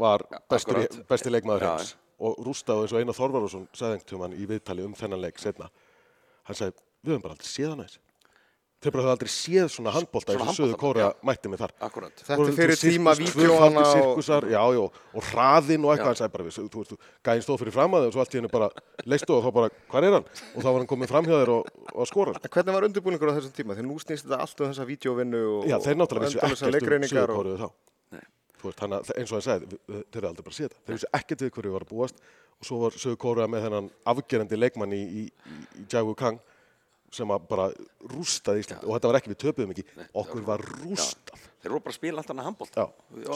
S1: var besti, leikmaður heims og rústaði eins og Einar Þorvarðarsson sagði einhvern tímann í viðtali um þennan leik setna. Hann sagði, við höfum bara aldrei séð hann aðeins. Þeir bara höfðu aldrei séð svona handbólta eins og Suður
S3: handbolta,
S1: Kóra mætti mig þar.
S3: akkurat
S2: Þetta er fyrir tíma vídeóana og
S1: sirkusar, já, já, og hraðinn og eitthvað, hann sagði bara, við, þú veist, gæðin stóð fyrir fram að þau og svo allt í hennu bara leistu og þá bara, hvað er hann? Og þá var hann komið fram hjá þér og, og skora. sko.
S2: En hvernig var undirbúningur á þessum tíma? Því nú snýst þetta allt um þessa vídeovinnu og
S1: Já, þeir náttúrulega vissu ekkert um
S2: leikreiningar
S1: Suður
S2: og-
S1: Kóru þá.
S3: Nei.
S1: Þú veist, hana, eins og hann sagði, þeir eru aldrei bara að þetta. Þeir vissi ekkert við hverju var að búast og svo var Sögur Kóra með þennan afgerandi leikmann í, í, í, Jagu Kang sem að bara rústaði Ísland og þetta var ekki, við töpuðum ekki, okkur var rústað.
S3: Þeir eru bara að spila alltaf hana handbólt.
S1: Já.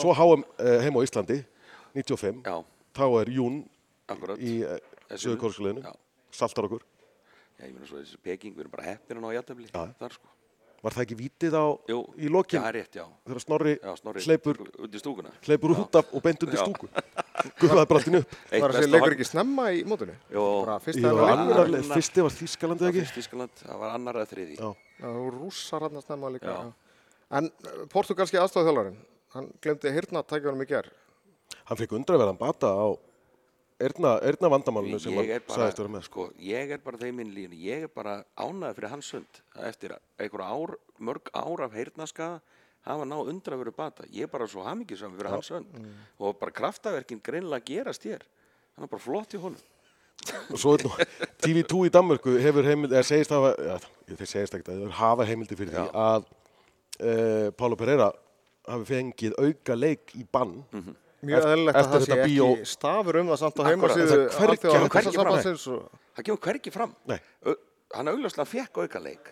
S1: Svo háum uh, heim á Íslandi, 95,
S3: Já,
S1: þá er Jún
S3: akkurat.
S1: í uh,
S3: Þessu-
S1: Sögur Kórskuleginu,
S3: Já.
S1: saltar okkur.
S3: Já, ég meina svo þessi Peking, við erum bara heppir hann á jættabli. Þar sko.
S1: Var það ekki vítið á
S3: Jú,
S1: í lokin
S3: Já, rétt, já.
S1: þegar Snorri,
S3: Já, snorri.
S1: hleypur, hleypur út af og beint undir stúku? Guðaði bara alltaf upp.
S3: Eitt
S2: Var þessi
S3: besta
S2: leikur ekki snemma í mótinu?
S3: Jó.
S2: Að það
S1: fyrsti var Þískalandi
S3: Það
S1: ekki?
S3: fyrst Ískaland, það var annar eða þriði.
S1: Já.
S2: Það voru rússar hann að snemma líka. En uh, portugalski aðstofþjálfarinn, hann glemdi hirna tækjarum í ger.
S1: Hann fekk undraverðan bata á erna, erna vandamálinu sem hann sagðist vera með.
S3: sko, ég er bara þeim inn línu, ég er bara ánægð fyrir hans sund. Að eftir einhver ár, mörg ár af heyrnaskaða hafa náð undra verið bata. Ég er bara svo hamingisam fyrir hans sund. Og bara kraftaverkin greinilega gerast hér. Hann er bara flott í honum.
S1: Og svo er nú, TV2 í Danmörku hefur heimild, eða segist hafa, ja, þeir segist ekkert að þeir hafa heimildi fyrir því að uh, Pálo Pereira hafi fengið auka leik í bann.
S2: Mjög eðlilegt að það sé
S1: þetta
S2: ekki
S1: bíó-
S2: stafur um það samt á heimasíðu
S1: það hann
S2: og
S3: kemur hvergi fram hann augljóslega fekk auka leik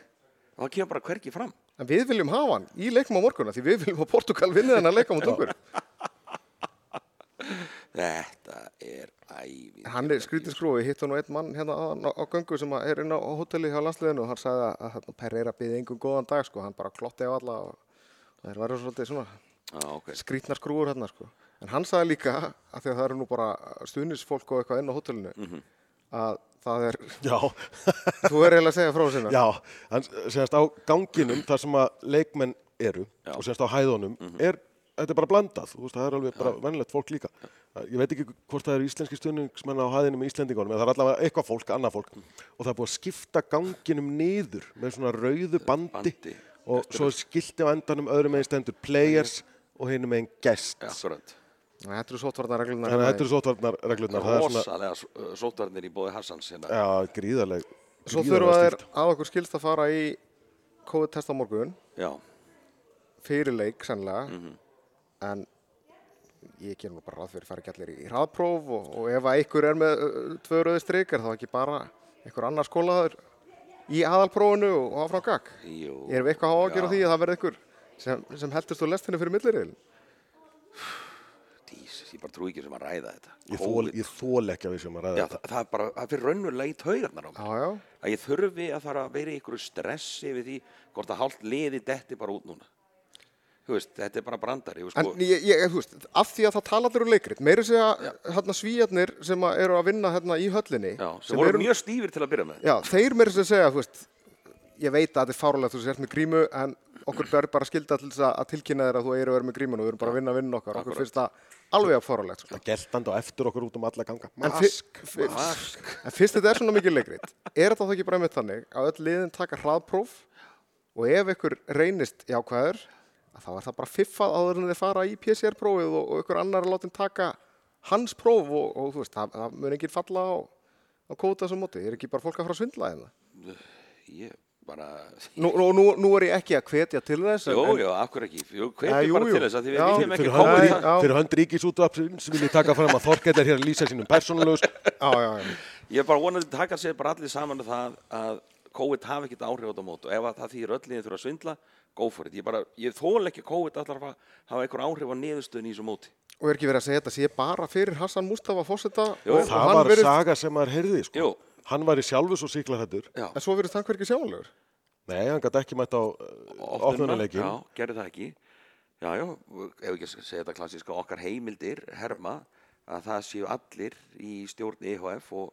S3: og það kemur bara hvergi fram
S2: En við viljum hafa hann í leiknum á morgunna því við viljum að Portugal vinni þennan leika mot okkur.
S3: þetta er ævi
S2: Hann er skrítið skrúi, hitt nú einn mann hérna á, á göngu sem er inn á hóteli hjá landsliðinu og hann sagði að, að hérna, Pereira byði engum góðan dag sko, hann bara klotti á alla og það er verið svolítið svona
S3: Já, ok.
S2: skrítnar skrúur hérna sko. En hann sagði líka, að því að það eru nú bara stuðnisfólk og eitthvað inn á hótelinu,
S3: Mhm.
S2: að það er,
S1: Já,
S2: þú er eiginlega að segja frá sinna.
S1: já, hann segast á ganginum þar sem að leikmenn eru
S3: Já.
S1: og segast á hæðunum er, þetta er bara blandað, þú veist, það er alveg bara vennilegt fólk líka. Ég veit ekki hvort það eru íslenski stuðningsmenn á hæðinu með Íslendingunum, en það er allavega eitthvað fólk, annað fólk og það er búið að skipta ganginum niður með svona rauðu bandi,
S3: Bandi.
S1: og svo er skilti á endanum öðrum meginn stendur players og hinum meginn guests.
S3: Akkurat.
S2: Þetta eru sótvarnarreglunar.
S1: Að þetta eru sótvarnarreglunar, það er
S3: Rosalega sótvarnir í bóði Hassans hérna.
S1: já, gríðaleg,
S2: Svo
S1: gríðarlega
S2: þurfa
S1: stíft.
S2: að okkur skilst að fara í COVID-test á morgun,
S3: Já,
S2: fyrir leik sennilega,
S3: Mhm.
S2: en ég ger nú bara ráð fyrir að fara ekki allir í hraðpróf og, og ef að einhver er með tvö rauði strik er þá ekki bara einhver annar skólaður í aðalprófinu og áfram gag.
S3: jú.
S2: Erum við eitthvað að ágjöra því að það verði einhver sem, sem heldist úr lestinni fyrir milliriðin?
S3: Ég bara trú ekki sem að ræða þetta.
S1: Ég þól, ég ekki að við sem að ræða
S3: Já,
S1: þetta.
S3: það, það er bara, það fyrir raunverulega í taugarnar á mér.
S2: Já, já.
S3: Að ég þurfi að fara að vera í ykkur stressi við því hvort að hálft liði detti bara út núna. Þú veist, þetta er bara brandari.
S2: En
S3: Sko,
S2: ég, ég, þú veist, af því að það tala allir um leikrit, meiri segja hérna svíjarnir sem að eru að vinna hérna í höllinni,
S3: já, sem voru
S2: eru,
S3: mjög stífir til að byrja með.
S2: já, þeir meiri sem segja, þú veist, ég veit að þetta er fárulegt þú sért með grímu, en okkur ber bara skilda til þess að- tilkynna þér að þú eru að vera með grímun og við erum bara að vinna að vinna okkar, okkur finnst það alveg að fárulegt, sko.
S1: Það geltandi á eftir okkur út um alla ganga.
S2: En, fi,
S1: Mask.
S2: en fyrst þetta er svona mikið leikrit, er þetta þá ekki bara með þannig að öll liðin taka hraðpróf og ef ykkur reynist jákvæður, að þá er það bara fiffað áður en þið fara í PCR-prófið og, og ykkur annar er látin taka hans próf og, og þú veist, það, það mun enginn falla á, á kóta sem móti, er ekki bara fólk að fara að svindla hérna.
S3: Ég bara...
S2: Nú, nú, nú, nú er ég ekki að hvetja til þess,
S3: Jú,
S2: en,
S3: jú, hverju ekki? Jú,
S2: Ja,
S3: hvetjum
S2: jú,
S3: bara
S2: jú.
S3: til þess að því við viljum ekki koma í það.
S1: fyrir hönd ríkisútvarpsins vil ég taka fram að Þorkell er hér að lýsa sínum
S2: já.
S3: Ég er bara vonandi að taka sér bara allir saman um það að COVID hafi ekkert áhrif á þetta mót og ef að það þýðir öll liðin þurfa að svindla, go for it. Ég, bara, ég þól ekki COVID allar að hafa einhver áhrif á niðurstöðin í þessu móti.
S2: Og er ekki verið að segja þetta sé bara fyrir Hassan Mustafa fósetta
S3: Jú.
S2: og,
S1: Það var
S2: virðist,
S1: saga sem maður heyrði, sko.
S3: Jú.
S1: Hann var í sjálfu svo síklarhættur.
S2: En svo virðist hann hverki sjáanlegur.
S1: Nei, hann gæti ekki mætt á opnunuleikin.
S3: Já, gerði það ekki. Já, já, ef ekki að segja þetta klassíska, okkar heimildir, herma, að það séu allir í stjórn EHF og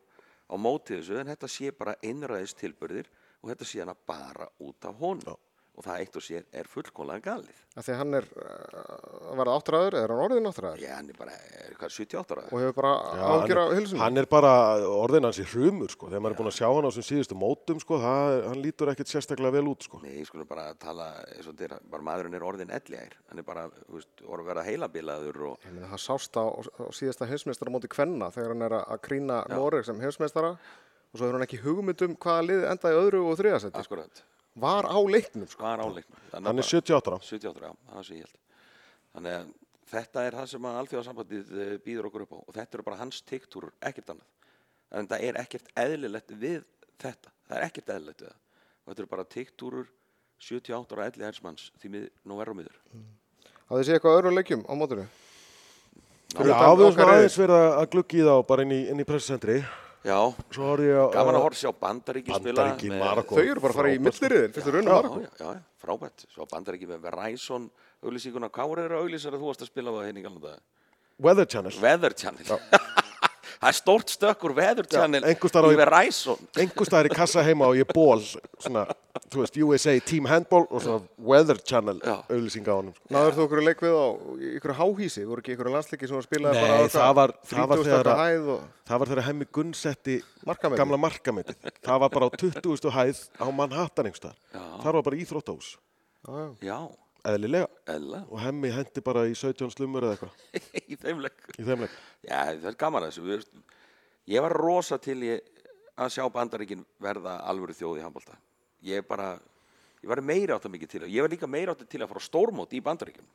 S3: á móti þessu, en þetta sé bara einræðis tilbyrðir og þetta sé hana bara út af honum.
S1: Já.
S3: Og það eitt og sér er fullkomlega galið.
S2: Af því að hann er, uh, var það áttræður, er hann orðin áttræður?
S3: Já, hann er bara, er hvað, 78 ára?
S2: Og hefur bara ágjör á
S1: hann,
S2: hilsunum?
S1: hann er bara orðin hans í hrumur, sko. Þegar maður er búin að sjá hann á þessum síðustu mótum, sko, það, hann lítur ekkert sérstaklega vel út, sko.
S3: Nei, ég skulle bara tala, eins og þetta er, bara maðurinn er orðin elliær. Hann er bara, þú veist, orðin verða heilabilaður og,
S2: Ég meina, það sást á, á síðasta heimsmeistara móti Kvenna þegar hann er að að krýna Noreg sem heimsmeistara og svo hefur hann ekki hugmynd um hvaða lið enda í öðru og þriðasetti.
S3: akkurat,
S2: Var á leiknum, sko.
S3: hvað er áleiknum?
S1: Hann er 78 ára.
S3: 78 ára, já, það sé ég held. Þannig að þetta er það sem að alþjóðasambandið eh, býður okkur upp á og þetta eru bara hans tiktúrur, ekkert annað en það er ekkert eðlilegt við þetta, það er ekkert eðlilegt við það og þetta eru bara tiktúrur 78 ára elli hersmanns því mið nú verður miður
S2: Hafið þið séð eitthvað öðru leikjum á mótinu?
S1: Já, við
S2: riðil.
S1: aðeins verið að gluggi í þá bara inn í, inn í presscentri.
S3: Já,
S1: ég
S3: gaman að horfa sjá Bandaríki spila
S1: Marokkó.
S2: Þau eru bara að fara í
S1: Frábært, sko.
S2: milliriðin, fyrstu raunum
S3: Já,
S2: Marokko.
S3: já, já, frábært Svo Bandaríki með Verizon auglýsinguna, hvað voru þeirra auglýsar að þú varst að spila á það henni galanda?
S1: Weather Channel.
S3: Weather Channel Það er stórt stökkur Weather Channel
S1: einhvers staðar á
S3: í
S1: kassa heima og ég ból, svona, þú veist, USA Team Handball og svona Weather Channel
S3: Já.
S1: auðlýsinga á honum. sko.
S2: Náður þú okkur leik við á í ykkur háhísi? Voru ekki ykkur landsleiki sem spilaði
S1: Nei,
S2: bara á
S1: það var- það var
S2: 30
S1: þegar að-
S2: hæð og...
S1: Það var þegar Hemmi Gunn setti
S2: Markametið.
S1: gamla markametið. Það var bara á 20. hæð á Manhattan einhverstaðar. Það var bara íþróttahús,
S2: Já, já.
S3: Já,
S1: eðlilega.
S3: eðla
S1: Og Hemmi hendi bara í 17 slumur eða eitthvað
S3: í þeim leik
S1: í þeim leik.
S3: Já, það er gaman að þessu Við- Ég var rosa til ég að sjá Bandaríkin verða alvöru þjóð í handbólta Ég bara ég var meira átt að mikið til ég var líka meira átt til að fara á stórmót í Bandaríkjum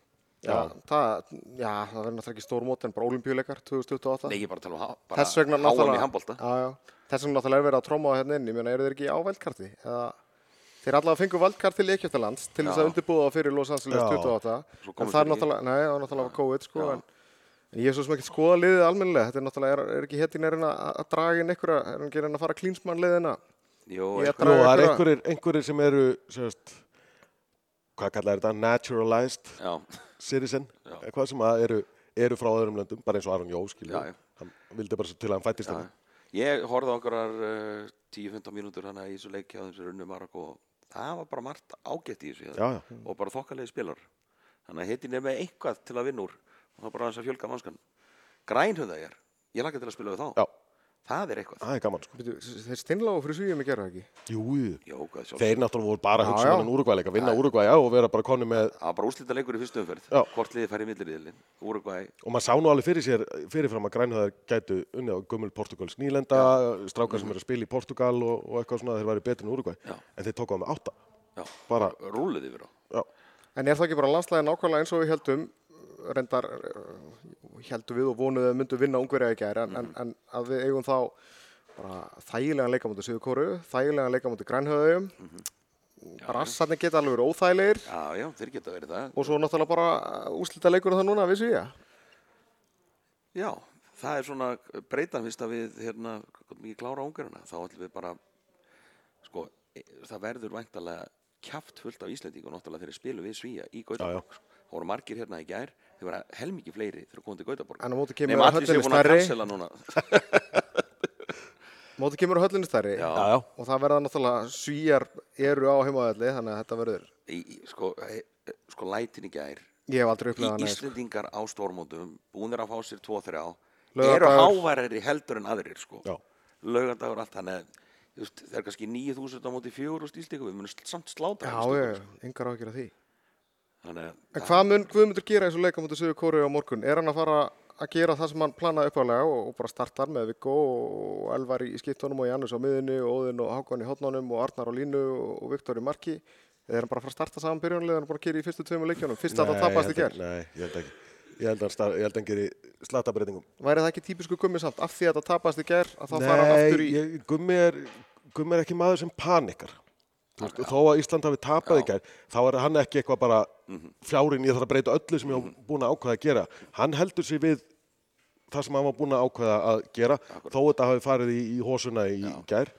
S2: Já, það, já, það verður náttúrulega ekki stór mót en bara olimpíuleikar 2028.
S3: Nei, ég bara tala um ha- bara
S2: Þess vegna
S3: háan
S2: náttúrulega,
S3: í handbólta
S2: já, já. Þess vegna náttúrulega er verið að tróma það hérna inn. Ég meina, eru þeir ekki á veldkarti? Eða, þeir allavega fengu veldkart til Egyptalands til þess að undirbúða fyrir Los Angeles
S1: Já.
S2: 28.
S3: Svo
S2: En það er náttúrulega, nei, það var náttúrulega COVID, sko. En, en ég er svo sem ekki skoða liðið almennilega. Þetta er náttúrulega, er, er ekki héttin er að, að draga inn einhverja, er hann ekki að reyna að fara klínsmann liðina? Ég
S1: Jú, það er einhverjir, einhverjir sem eru, sérst, hvað kallar þetta, naturalized
S3: Já,
S1: citizen,
S3: Já.
S1: eitthvað sem að eru, eru frá öðrum löndum, bara eins og Aron Jó,
S3: já.
S1: Hann vildi bara svo til að hann fættist þetta.
S3: Ég horfði á uh, 10-15 mínútur hana í þessu leikja á þessu runnu Marokko og það var bara margt ágætt í þessu
S1: Já, já.
S3: og bara þokkalegi spilar. Þannig að er með eitthvað til að vinna úr og það er bara aðeins að fjölga mannskan Grænhöða ég er, ég laka til að spila við þá.
S1: Já,
S3: það er eitthvað
S1: það er gaman, sko.
S2: Bíddu, Þeir steinláðu fyrir svíum að gera það ekki.
S1: Jú,
S3: Jó, hvað sjálf
S1: þeir náttúrulega voru bara að
S2: Já,
S1: hugsa
S2: já.
S1: um hann úrugvæleika, vinna úrugvæja og vera bara konni með,
S3: það var bara úslita leikur í fyrstu umferð
S1: Já.
S3: hvort liði færi milliriðilin Úrugvæ,
S1: og maður sá nú alveg fyrir sér, fyrirfram að grænhöðar gætu unnið á gummul Portugals nýlenda, strákar sem eru að spila í Portugal og, og eitthvað svona, þeir væri betri en úrugvæj.
S3: Já.
S1: En þeir tóku á með átta.
S3: já,
S1: Bara,
S3: á
S1: já,
S2: En er það ekki bara landslæði nákvæmlega eins og við heldum, reyndar uh, heldum við og vonuðum að myndu vinna ungverja í gæri, en, en, en að við eigum þá bara þægilegan leikamóti Suður Kóru, þægilegan leikamóti Grænhöðum, bara assarnir geta alveg verið óþægilegir.
S3: Já, já, þeir geta verið það.
S2: Og svo náttúrulega bara úslita leikur það núna, vissu ég.
S3: Já, það er svona breytan fyrst að við hérna, mikið klára ungarina, þá ætlum við bara sko, e- það verður væntalega kjaft fullt af Íslendingum náttúrulega þegar spilu við Svíja í Gautaborg sko. það voru margir hérna í gær þeir voru helmikið fleiri þegar komið til Gautaborg
S2: En á móti kemur að
S3: að cancela núna
S2: móti kemur að höllinni stærri
S3: Já.
S1: já, já.
S2: og það verða náttúrulega svíjar eru á heimaðalli, þannig að þetta verður,
S3: í, í, sko, sko lætin í gær
S2: ég hef aldrei
S3: í. Íslendingar á stórmótum búinir að fá sér 2-3 eru
S2: Laugardagur.
S3: háværari heldur en aðrir sko.
S1: Já.
S3: laugardagur allt þannig að þú það er kannski 9000 á móti 4000 íslíku við munum samt sláta
S2: Já, ég,
S3: sko.
S2: yngar áhyggjur af því. En hvað mun Guðmundur gera eins og leika mútið Suður Kóru á morgun? Er hann að fara að gera það sem hann planaði uppálega og, og bara startar með Viggo og Elvar í skiptunum og Janus á miðunni og Óðinn og Hákon í hotnánum og Arnar á línu og, Viktor í marki? Eða er hann bara að fara að starta saman byrjunlega en bara að gera í fyrstu tveimur leikjunum? Fyrst að það tapast í gerð.
S1: Nei, ég held ekki. Ég held að hann, star, ég held að hann geri slatabreitingum.
S2: Væri það ekki típisku gummi samt? Af því að það tapast í gerð að þá fara hann aftur í...
S1: ég, gummi, er, gummi er ekki maður sem panikar. Þú Veist, þó að Ísland hafi tapað í gær, þá er hann ekki eitthvað bara fjárinn, ég þarf að breyta öllu sem ég hef búin að ákveða að gera. Hann heldur sig við það sem hann var búin að ákveða að gera, þó þetta hafi farið í, í hósuna í gær.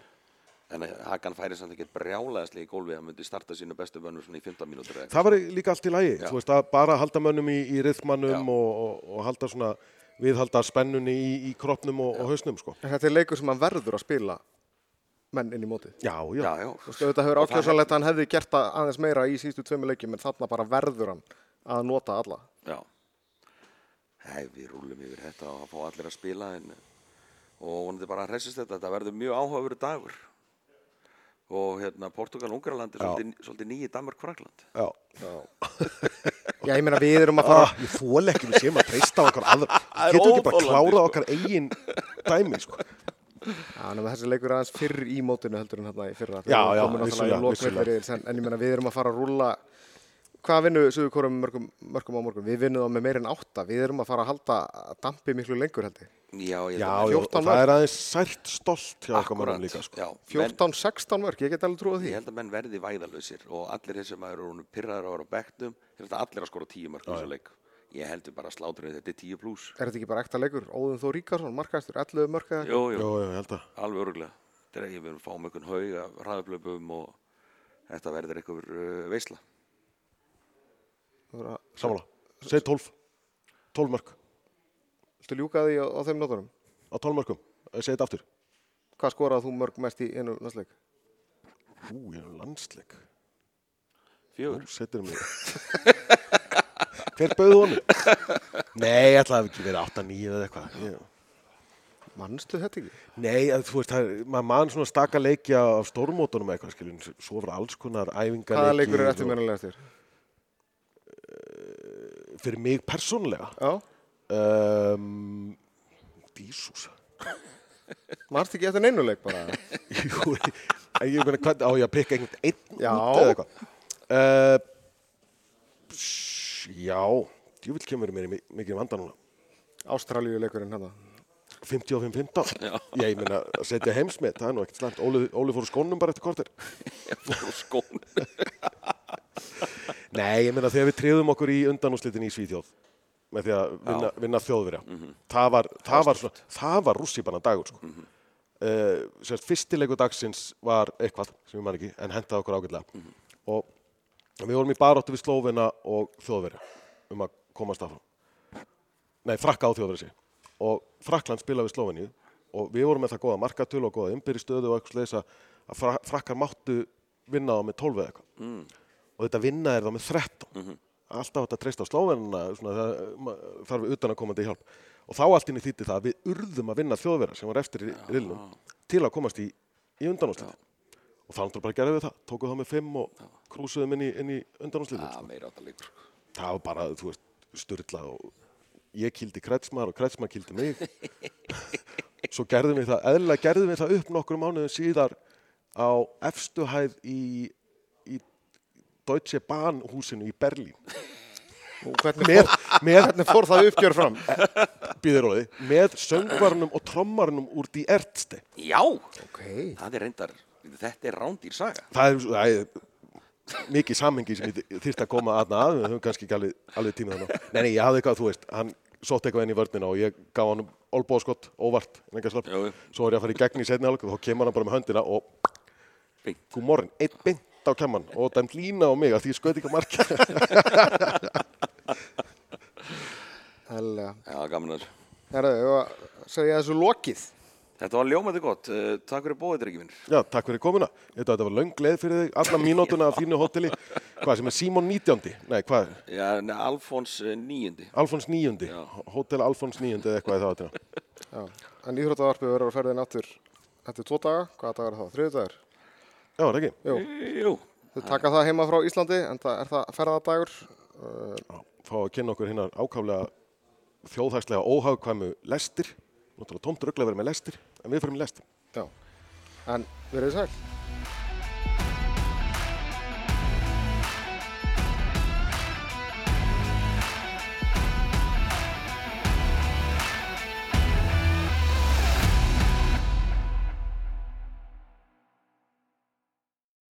S3: En Hakan færi samt ekki brjálæðislega í gólfið að myndi starta sínu bestu vönnur svona í 15 mínútur.
S1: Það var líka allt í lagi,
S3: Já.
S1: þú veist, að bara halda mönnum í, í
S3: Já.
S1: rithmannum og, og, og halda svona, viðhalda spennunni í, í kroppnum og, og hausnum, sko.
S2: En þetta er leikur sem hann verður að spila menn inn í mótið.
S1: Já, já.
S3: Já, já.
S2: Þú veist, auðvitað hefur ákjóðsannlegt að hann hefði gert það aðeins meira í síðustu tveimur leikjum en þarna bara verður hann að nota alla.
S3: Já. Nei, við rúlum yfir þetta og að fá allir að spila en, og vonandi bara að hressist þetta. Þetta verður mjög áhugaveru dagur. Og hérna, Portugal, Ungarland er
S1: Já.
S3: svolítið, svolítið nýji Danmark, Frakland.
S1: já.
S2: Já, ég meina við erum að fara...
S1: Ah, ég fól ekki við séum að treysta á okkar aðra.
S3: Það er
S1: Getur ekki bara
S3: óþolandi,
S1: klárað
S3: sko.
S1: okkar eigin dæmi, sko.
S2: Já, nema þessi leikur er aðeins fyrr í mótinu heldur en hérna í fyrra.
S1: Já, já,
S2: vissulega. En, ég meina við erum að fara að rúlla Hvað vinnum við Suður Kórum mörgum, mörgum á morgun? Við vinnum það með meirinn átta. Við erum að fara að halda dampi miklu lengur held ég.
S3: Já, ég
S1: Já,
S3: held að
S1: já,
S2: 14
S1: og það er aðeins sært stolt hjá
S3: Akkúrat,
S1: mönnum líka, sko.
S3: já, menn-
S2: 14-16 mörg, ég get alveg trúið því.
S3: Ég held að menn verði væðalausir og allir þeir sem eru honum pyrraður að vera á þetta allir að skora tíu mörg í þessu leik ég heldur bara að sláturinn þetta er tíu pluss
S2: Er þetta ekki bara ekta leikur? Óðun Þó Ríkarsson, markastur, 11 mörg eða?
S3: Jú, jú,
S1: ég held að.
S3: alveg öruglega þetta er ekki við erum að fá um einhvern haug af hraðuplöpum og þetta verður einhver uh, veisla
S2: eitthvað?
S1: Samanlega. Segð 12. 12 mörg.
S2: Viltu ljúka því á, á þeim nótunum?
S1: Á 12 mörgum. Segð þetta aftur.
S2: Hvað skorað þú mörg mest í einu næstleik?
S1: Ú, ég er landsleik.
S3: fjögur
S1: Nú setur mig. Hver bauð honum? Nei, ég ætlaði ekki verið 8-9 eða eitthvað. Ég...
S2: Manstu þetta ekki?
S1: Nei, að, þú veist, það er, maður mann svona staka leikja af stórmótunum eitthvað, skiljum, svo var alls konar æfingar
S2: Hvaða leikur er eftirminnilega eftir?
S1: Fyrir mig persónulega.
S2: Já,
S1: Um, Dísus.
S2: manstu ekki eftir neinu leik bara?
S1: Jú, ég meina, hvað, á ég að pikka einhvern einn
S2: Já.
S1: út eða eitthvað? Uh, já, djúvill kemur mér mikið vanda núna.
S2: Ástralíu leikurinn hérna.
S1: 55-15.
S3: Já.
S1: Ég meina, að setja heimsmet, það er nú ekkert slæmt. Óli, Óli fór skónum bara eftir kortir.
S3: fór úr skón
S1: Nei, ég meina, þegar við triðum okkur í undanúslitin í Svíþjóð með því að vinna, vinna þjóðverja. það, var, það, var svona, það var rússipanna dagur, sko. Mm sérst, fyrstileiku dagsins var eitthvað, sem ég man ekki, en hendaði okkur ágætlega. Og við vorum í baróttu við Slóvina og þjóðverja um að komast áfram. Nei, frakka á þjóðverja sig. Og Frakland spilaði við Slóveníu og við vorum með það góða markatölu og góða ymbir í stöðu og eitthvað sliðis að að fra, frakkar máttu vinna þá með 12 eða eitthvað. Og þetta vinna er þá með 13. Alltaf átt að treysta á Slóvenina, svona, það ma- þarf við utan að komandi hjálp. Og þá allt inn í þýtti það að við urðum að vinna þjóðverja sem var eftir í rilnum til að komast í, í undanúslit. Og þá náttúrulega bara gerðum við það, tókuð þá með 5 og krúsuðum inn í, inn í undanúslitin.
S3: Já, meira átta leikur
S1: Það var bara, þú veist, styrla og ég kýldi Kretsmar og Kretsmar kýldi mig. Svo gerðum við það, eðlilega gerðum við það upp nokkrum mánuðum síðar á efstu hæð í, í Deutsche Bahn húsinu í Berlín.
S2: Og hvernig,
S1: Með,
S2: fór,
S1: með,
S2: hvernig fór það uppgjör fram?
S1: býður róði, með söngvarnum og trommarnum úr Die Ärzte.
S3: Já,
S2: Ok.
S3: það er reyndar þetta er rándýr saga
S1: Það er, það er mikið samhengi sem ég þyrst að koma aðna að, við höfum kannski ekki alveg, alveg tíma þannig. Nei, nei, ég hafði eitthvað, þú veist, hann sótt eitthvað inn í vörnina og ég gaf hann olbóðskott, óvart, en ekki að slapp.
S3: Jú, jú.
S1: Svo var ég að fara í gegn í setni hálfleik og þá kemur hann bara með höndina og gú morgun, einn beint á kemman og dæmt lína á mig að því ég skaut ekki á marka.
S2: Helga.
S3: Já, gaman að þessu
S2: Herðu, ég var að segja þessu lokið.
S3: Þetta var ljómandi gott, uh, takk fyrir bóðið ekki minn
S1: Já, takk fyrir komuna. Þetta, þetta var löng leið fyrir þig, alla mínútuna af fínu hóteli. Hvað sem er Simon 19. Nei, hvað?
S3: Já, nei, Alfons uh, níundi
S1: Alfons 9.
S3: Já.
S1: Hótel Alfons 9. eða eitthvað í það.
S2: Já. En íþróttavarpið verður á ferðin aftur eftir tvo daga. Hvaða dagar er það? Þriðu dagar?
S1: Já, er það ekki?
S2: Jú.
S3: Jú,
S2: Þau taka það heima frá Íslandi en það er það ferðadagur.
S1: Fá að kynna okkur hinnar ákaflega þjóðhagslega óhagkvæmu lestir. Náttúrulega tómt röglega verið með lestir, en við fyrir með lestir.
S2: já. En verið þið sæl.